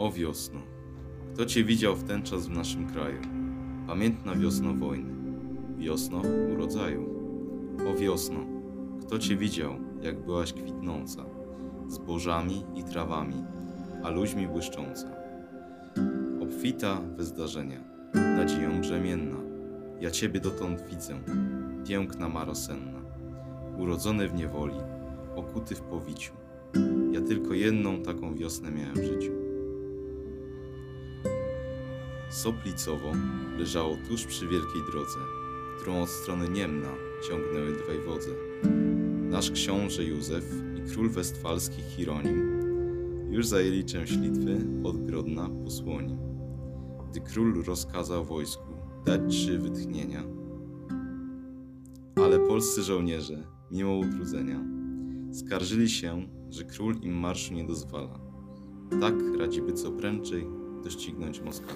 O wiosno, kto cię widział w ten czas w naszym kraju? Pamiętna wiosno wojny, wiosno urodzaju. O wiosno, kto cię widział, jak byłaś kwitnąca, zbożami i trawami, a ludźmi błyszcząca. Obfita we zdarzenia, nadzieją brzemienna, ja ciebie dotąd widzę, piękna marosenna, urodzony w niewoli, okuty w powiciu. Ja tylko jedną taką wiosnę miałem w życiu. Soplicowo leżało tuż przy wielkiej drodze, którą od strony Niemna ciągnęły dwaj wodze. Nasz książę Józef i król westfalski Hieronim już zajęli część Litwy od Grodna po Słoni, gdy król rozkazał wojsku dać trzy wytchnienia. Ale polscy żołnierze, mimo utrudzenia, skarżyli się, że król im marszu nie dozwala. Tak radziby co prędzej doścignąć Moskwy.